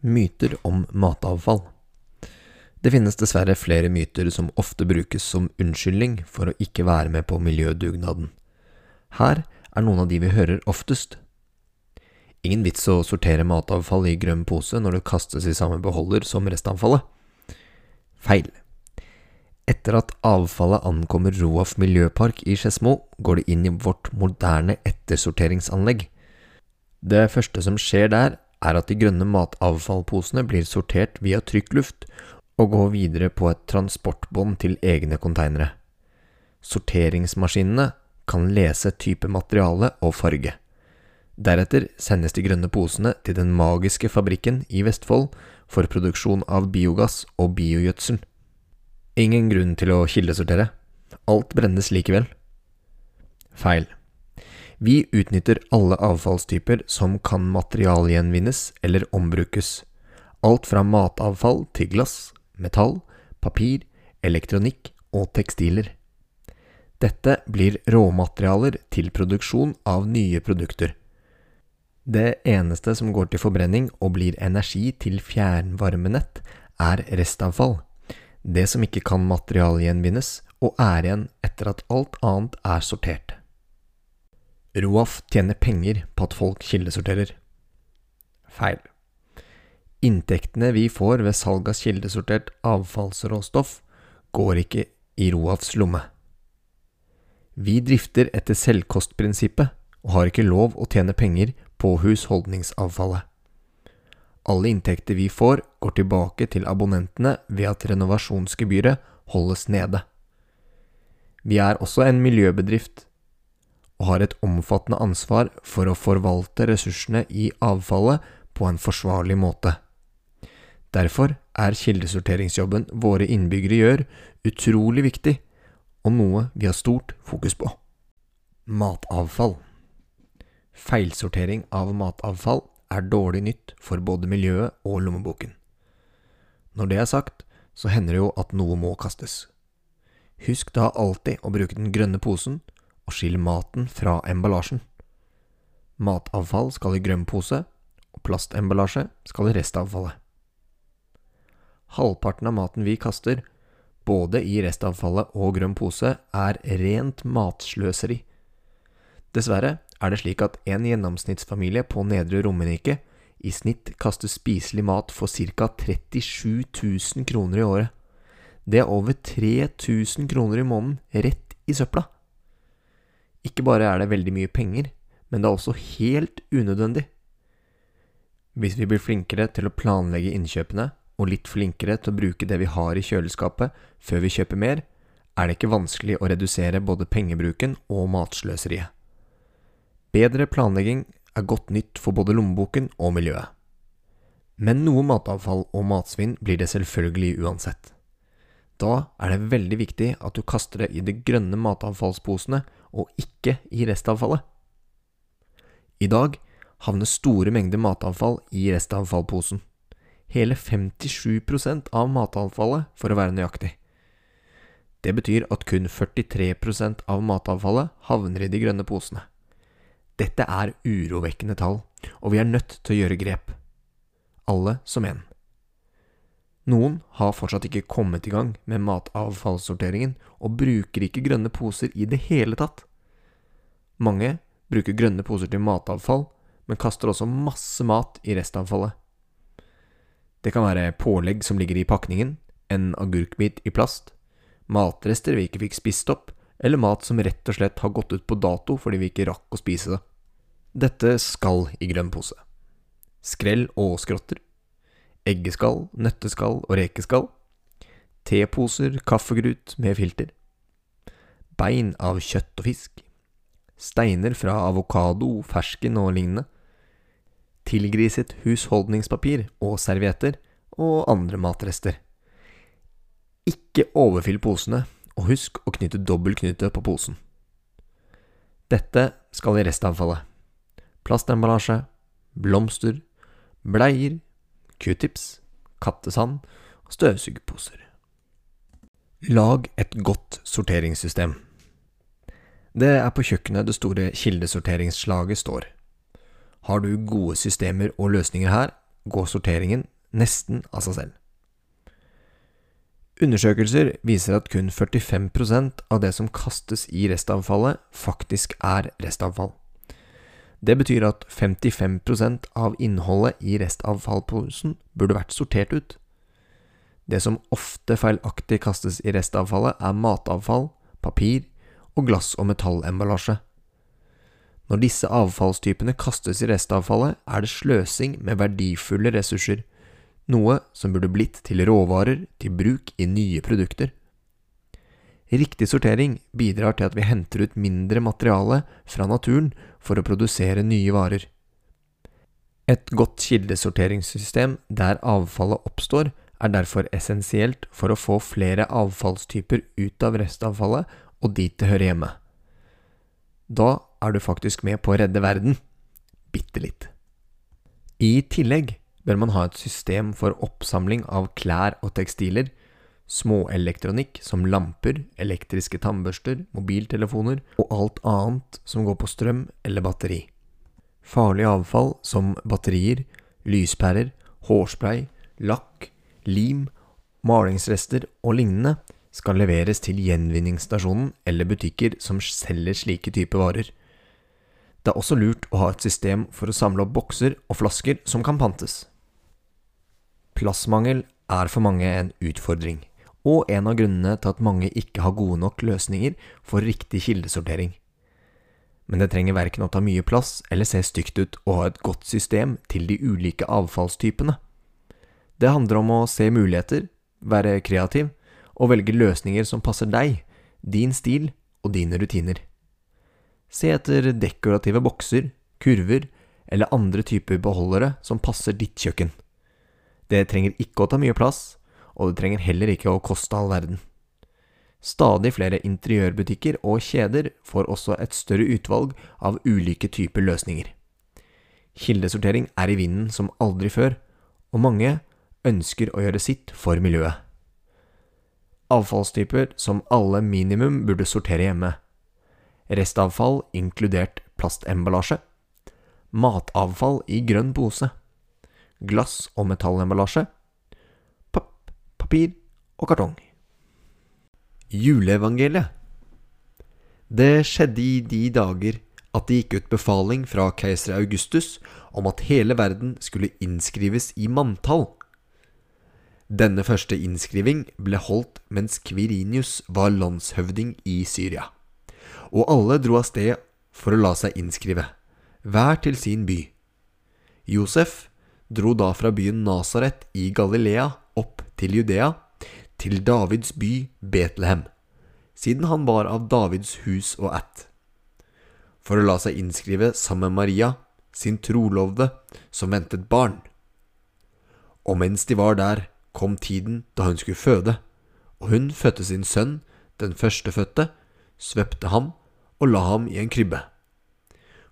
Myter om matavfall. Det finnes dessverre flere myter som ofte brukes som unnskyldning for å ikke være med på miljødugnaden. Her er noen av de vi hører oftest. Ingen vits å sortere matavfall i grønn pose når det kastes i samme beholder som restavfallet. Feil. Etter at avfallet ankommer Roaf miljøpark i Skedsmo, går det inn i vårt moderne ettersorteringsanlegg. Det første som skjer der, er at de grønne matavfallposene blir sortert via trykkluft og går videre på et transportbånd til egne konteinere. Sorteringsmaskinene kan lese type materiale og farge. Deretter sendes de grønne posene til den magiske fabrikken i Vestfold for produksjon av biogass og biogjødsel. Ingen grunn til å kildesortere. Alt brennes likevel. Feil. Vi utnytter alle avfallstyper som kan materialgjenvinnes eller ombrukes. Alt fra matavfall til glass, metall, papir, elektronikk og tekstiler. Dette blir råmaterialer til produksjon av nye produkter. Det eneste som går til forbrenning og blir energi til fjernvarmenett, er restavfall. Det som ikke kan materialgjenvinnes og er igjen etter at alt annet er sortert. Roaf tjener penger på at folk kildesorterer. Feil. Inntektene vi får ved salg av kildesortert avfallsråstoff, går ikke i Roafs lomme. Vi drifter etter selvkostprinsippet og har ikke lov å tjene penger på husholdningsavfallet. Alle inntekter vi får, går tilbake til abonnentene ved at renovasjonsgebyret holdes nede. Vi er også en miljøbedrift og har et omfattende ansvar for å forvalte ressursene i avfallet på en forsvarlig måte. Derfor er kildesorteringsjobben våre innbyggere gjør, utrolig viktig, og noe vi har stort fokus på. Matavfall Feilsortering av matavfall er dårlig nytt for både miljøet og lommeboken. Når det er sagt, så hender det jo at noe må kastes. Husk da alltid å bruke den grønne posen og skille maten fra emballasjen. Matavfall skal i grønn pose, og plastemballasje skal i restavfallet. Halvparten av maten vi kaster, både i restavfallet og grønn pose, er rent matsløseri. Dessverre er det slik at en gjennomsnittsfamilie på Nedre Romerike i snitt kaster spiselig mat for ca. 37 000 kroner i året. Det er over 3000 kroner i måneden rett i søpla. Ikke bare er det veldig mye penger, men det er også helt unødvendig. Hvis vi blir flinkere til å planlegge innkjøpene, og litt flinkere til å bruke det vi har i kjøleskapet før vi kjøper mer, er det ikke vanskelig å redusere både pengebruken og matsløseriet. Bedre planlegging er godt nytt for både lommeboken og miljøet. Men noe matavfall og matsvinn blir det selvfølgelig uansett. Da er det veldig viktig at du kaster det i de grønne matavfallsposene og ikke i restavfallet. I dag havner store mengder matavfall i restavfallposen. Hele 57% av matavfallet, for å være nøyaktig. Det betyr at kun 43% av matavfallet havner i de grønne posene. Dette er urovekkende tall, og vi er nødt til å gjøre grep. Alle som en. Noen har fortsatt ikke kommet i gang med matavfallssorteringen, og bruker ikke grønne poser i det hele tatt. Mange bruker grønne poser til matavfall, men kaster også masse mat i restavfallet. Det kan være pålegg som ligger i pakningen, en agurkbit i plast, matrester vi ikke fikk spist opp, eller mat som rett og slett har gått ut på dato fordi vi ikke rakk å spise det. Dette skal i grønn pose. Skrell og skrotter eggeskall, nøtteskall og rekeskall, teposer, kaffegrut med filter, bein av kjøtt og fisk, steiner fra avokado, fersken og lignende, tilgriset husholdningspapir og servietter og andre matrester. Ikke overfyll posene, og husk å knytte dobbeltknute på posen. Dette skal i restavfallet. Plastemballasje, blomster, bleier, q-tips, kattesand og støvsugerposer. Lag et godt sorteringssystem. Det er på kjøkkenet det store kildesorteringsslaget står. Har du gode systemer og løsninger her, går sorteringen nesten av seg selv. Undersøkelser viser at kun 45% av det som kastes i restavfallet, faktisk er restavfall. Det betyr at 55% av innholdet i restavfallposen burde vært sortert ut. Det som ofte feilaktig kastes i restavfallet, er matavfall, papir og glass- og metallemballasje. Når disse avfallstypene kastes i restavfallet, er det sløsing med verdifulle ressurser, noe som burde blitt til råvarer til bruk i nye produkter. Riktig sortering bidrar til at vi henter ut mindre materiale fra naturen for å produsere nye varer. Et godt kildesorteringssystem der avfallet oppstår, er derfor essensielt for å få flere avfallstyper ut av restavfallet og dit det hører hjemme. Da er du faktisk med på å redde verden. Bitte litt. I tillegg bør man ha et system for oppsamling av klær og tekstiler, småelektronikk som lamper, elektriske tannbørster, mobiltelefoner og alt annet som går på strøm eller batteri. Farlig avfall som batterier, lyspærer, hårspray, lakk, lim, malingsrester og lignende skal leveres til gjenvinningsstasjonen eller butikker som selger slike typer varer. Det er også lurt å ha et system for å samle opp bokser og flasker som kan pantes. Plassmangel er for mange en utfordring, og en av grunnene til at mange ikke har gode nok løsninger for riktig kildesortering. Men det trenger verken å ta mye plass eller se stygt ut å ha et godt system til de ulike avfallstypene. Det handler om å se muligheter, være kreativ og velge løsninger som passer deg, din stil og dine rutiner. Se etter dekorative bokser, kurver eller andre typer beholdere som passer ditt kjøkken. Det trenger ikke å ta mye plass, og det trenger heller ikke å koste all verden. Stadig flere interiørbutikker og kjeder får også et større utvalg av ulike typer løsninger. Kildesortering er i vinden som aldri før, og mange ønsker å gjøre sitt for miljøet. Avfallstyper som alle minimum burde sortere hjemme. Restavfall inkludert plastemballasje. Matavfall i grønn pose glass- og metallemballasje, papir og kartong. Juleevangeliet Det skjedde i de dager at det gikk ut befaling fra keiser Augustus om at hele verden skulle innskrives i manntall. Denne første innskriving ble holdt mens Kvirinius var landshøvding i Syria, og alle dro av sted for å la seg innskrive, hver til sin by. Josef dro da fra byen Nasaret i Galilea opp til Judea, til Davids by Betlehem, siden han var av Davids hus og ætt, for å la seg innskrive sammen med Maria, sin trolovde, som ventet barn. Og mens de var der, kom tiden da hun skulle føde, og hun fødte sin sønn, den førstefødte, svøpte ham og la ham i en krybbe.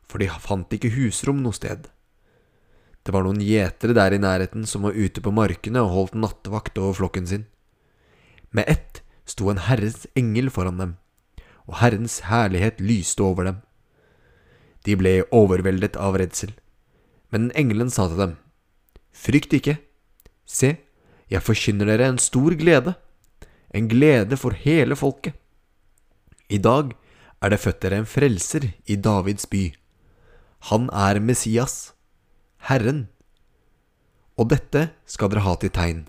For de fant ikke husrom noe sted. Det var noen gjetere der i nærheten som var ute på markene og holdt nattevakt over flokken sin. Med ett sto en Herrens engel foran dem, og Herrens herlighet lyste over dem. De ble overveldet av redsel, men engelen sa til dem, Frykt ikke, se, jeg forkynner dere en stor glede, en glede for hele folket. I dag er det født dere en frelser i Davids by. Han er Messias Herren. Og dette skal dere ha til tegn.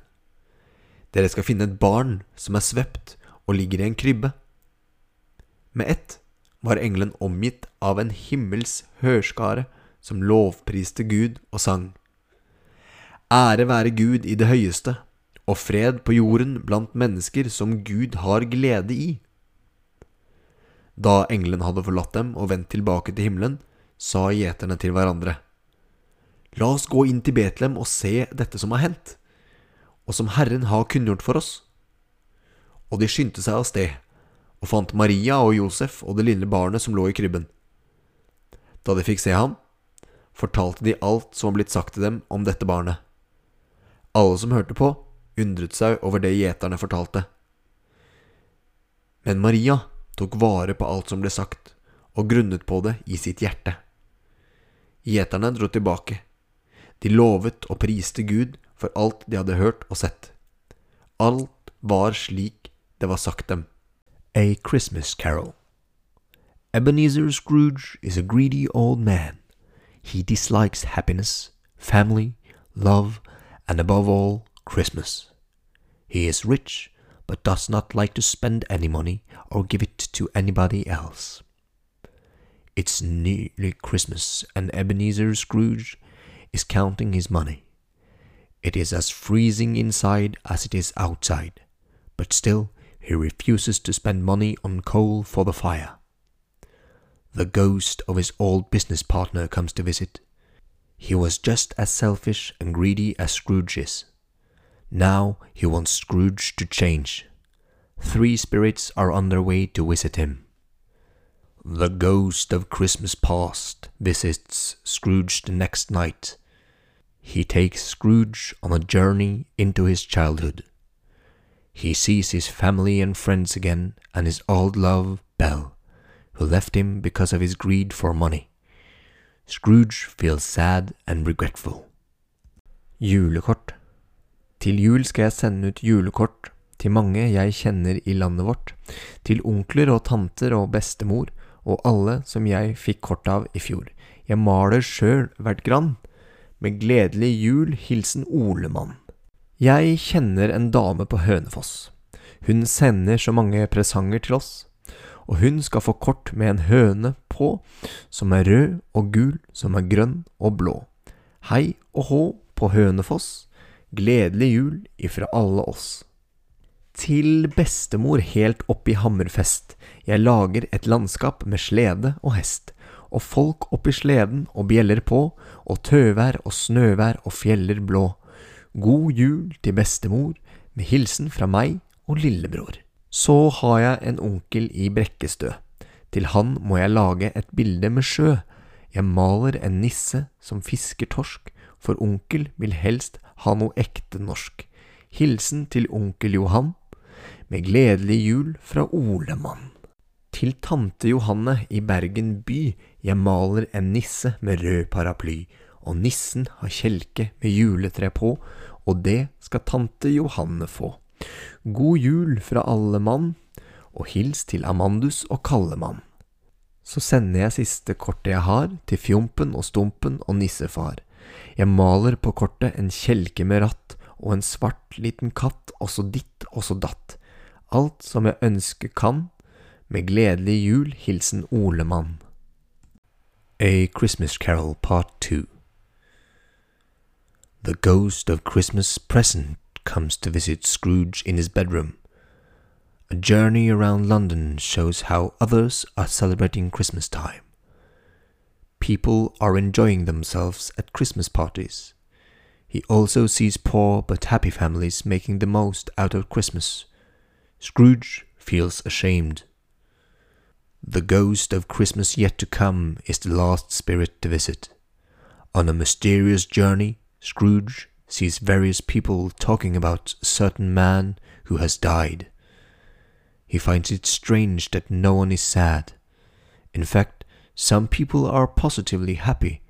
Dere skal finne et barn som er svept og ligger i en krybbe. Med ett var engelen omgitt av en himmels hørskare som lovpriste Gud og sang. Ære være Gud i det høyeste, og fred på jorden blant mennesker som Gud har glede i. Da engelen hadde forlatt dem og vendt tilbake til himmelen, sa gjeterne til hverandre. La oss gå inn til Betlehem og se dette som har hendt, og som Herren har kunngjort for oss. Og de skyndte seg av sted, og fant Maria og Josef og det lille barnet som lå i krybben. Da de fikk se ham, fortalte de alt som var blitt sagt til dem om dette barnet. Alle som hørte på, undret seg over det gjeterne fortalte. Men Maria tok vare på alt som ble sagt, og grunnet på det i sitt hjerte. Gjeterne dro tilbake De lovet og priste Gud for alt de hadde hørt og sett. Alt var slik det var sagt dem. A Christmas Carol Ebenezer Scrooge is a greedy old man. He dislikes happiness, family, love, and above all, Christmas. He is rich, but does not like to spend any money or give it to anybody else. It's nearly Christmas, and Ebenezer Scrooge is counting his money. It is as freezing inside as it is outside, but still he refuses to spend money on coal for the fire. The ghost of his old business partner comes to visit. He was just as selfish and greedy as Scrooge is. Now he wants Scrooge to change. Three spirits are on their way to visit him. The ghost of Christmas past visits Scrooge the next night. He takes Scrooge on a journey into his childhood. He sees his family and friends again and his old love, Belle, who left him because of his greed for money. Scrooge feels sad and regretful. Julekort Til jul skal jeg sende ut julekort til mange jeg kjenner i landet vårt, til onkler og tanter og bestemor og alle som jeg fikk kort av i fjor. Jeg maler sjøl hvert grann. Med gledelig jul, hilsen Olemann. Jeg kjenner en dame på Hønefoss. Hun sender så mange presanger til oss, og hun skal få kort med en høne på, som er rød og gul, som er grønn og blå. Hei og hå på Hønefoss, gledelig jul ifra alle oss. Til bestemor helt oppe i Hammerfest, jeg lager et landskap med slede og hest, og folk oppi sleden og bjeller på, og tøvær og snøvær og fjeller blå. God jul til bestemor, med hilsen fra meg og lillebror. Så har jeg en onkel i Brekkestø. Til han må jeg lage et bilde med sjø. Jeg maler en nisse som fisker torsk, for onkel vil helst ha noe ekte norsk. Hilsen til onkel Johan, med gledelig jul fra Olemann. Til tante Johanne i Bergen by, jeg maler en nisse med rød paraply, og nissen har kjelke med juletre på, og det skal tante Johanne få. God jul fra alle mann, og hils til Amandus og Kallemann. Så sender jeg siste kortet jeg har, til Fjompen og Stumpen og Nissefar. Jeg maler på kortet en kjelke med ratt og en svart liten katt, også ditt, også datt. Alt som jeg ønske kan, med gledelig jul, hilsen Olemann. A Christmas Carol Part 2 The ghost of Christmas present comes to visit Scrooge in his bedroom. A journey around London shows how others are celebrating Christmas time. People are enjoying themselves at Christmas parties. He also sees poor but happy families making the most out of Christmas. Scrooge feels ashamed. The ghost of Christmas yet to come is the last spirit to visit. On a mysterious journey, Scrooge sees various people talking about a certain man who has died. He finds it strange that no one is sad. In fact, some people are positively happy.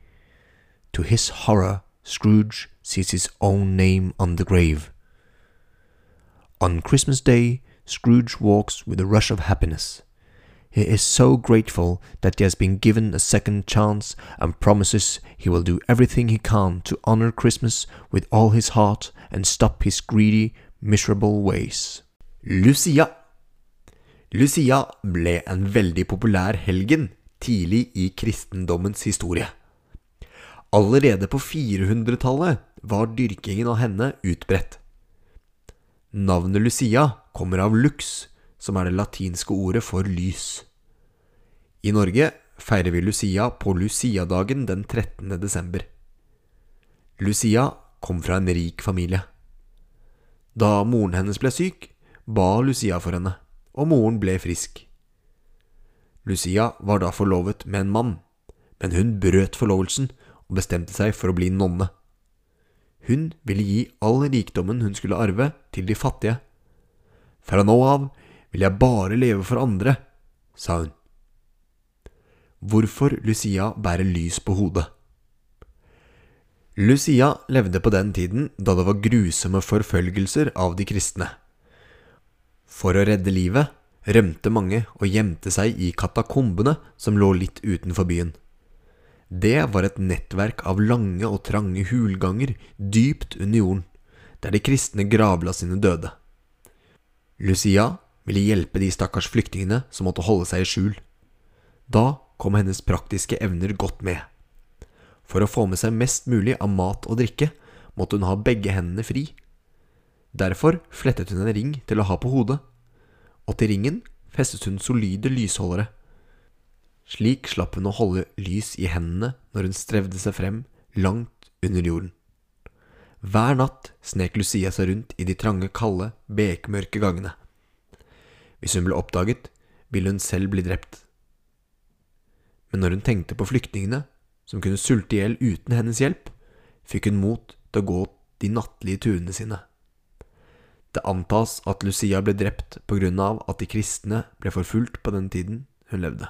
To his horror, Scrooge sees his own name on the grave. On Christmas Day, Scrooge walks with a rush of happiness. He is so grateful that he has been given a second chance and promises he will do everything he can to honor Christmas with all his heart and stop his greedy, miserable ways. Lucia Lucia ble en veldig populær helgen tidlig i kristendommens historie. Allerede på 400-tallet var dyrkingen av henne utbredt. Navnet Lucia kommer av lux, som er det latinske ordet for lys. I Norge feirer vi Lucia på Lucia-dagen den 13. desember. Lucia kom fra en rik familie. Da moren hennes ble syk, ba Lucia for henne, og moren ble frisk. Lucia var da forlovet med en mann, men hun brøt forlovelsen og bestemte seg for å bli nonne. Hun ville gi all rikdommen hun skulle arve, til de fattige. Fra nå av vil jeg bare leve for andre, sa hun. Hvorfor Lucia bærer lys på hodet Lucia levde på den tiden da det var grusomme forfølgelser av de kristne. For å redde livet rømte mange og gjemte seg i katakombene som lå litt utenfor byen. Det var et nettverk av lange og trange hulganger dypt under jorden, der de kristne gravla sine døde. Lucia ville hjelpe de stakkars flyktningene som måtte holde seg i skjul. Da kom hennes praktiske evner godt med. For å få med seg mest mulig av mat og drikke måtte hun ha begge hendene fri. Derfor flettet hun en ring til å ha på hodet, og til ringen festet hun solide lysholdere. Slik slapp hun å holde lys i hendene når hun strevde seg frem langt under jorden. Hver natt snek Lucia seg rundt i de trange, kalde, bekmørke gangene. Hvis hun ble oppdaget, ville hun selv bli drept. Men når hun tenkte på flyktningene, som kunne sulte i hjel uten hennes hjelp, fikk hun mot til å gå de nattlige turene sine. Det antas at Lucia ble drept på grunn av at de kristne ble forfulgt på den tiden hun levde.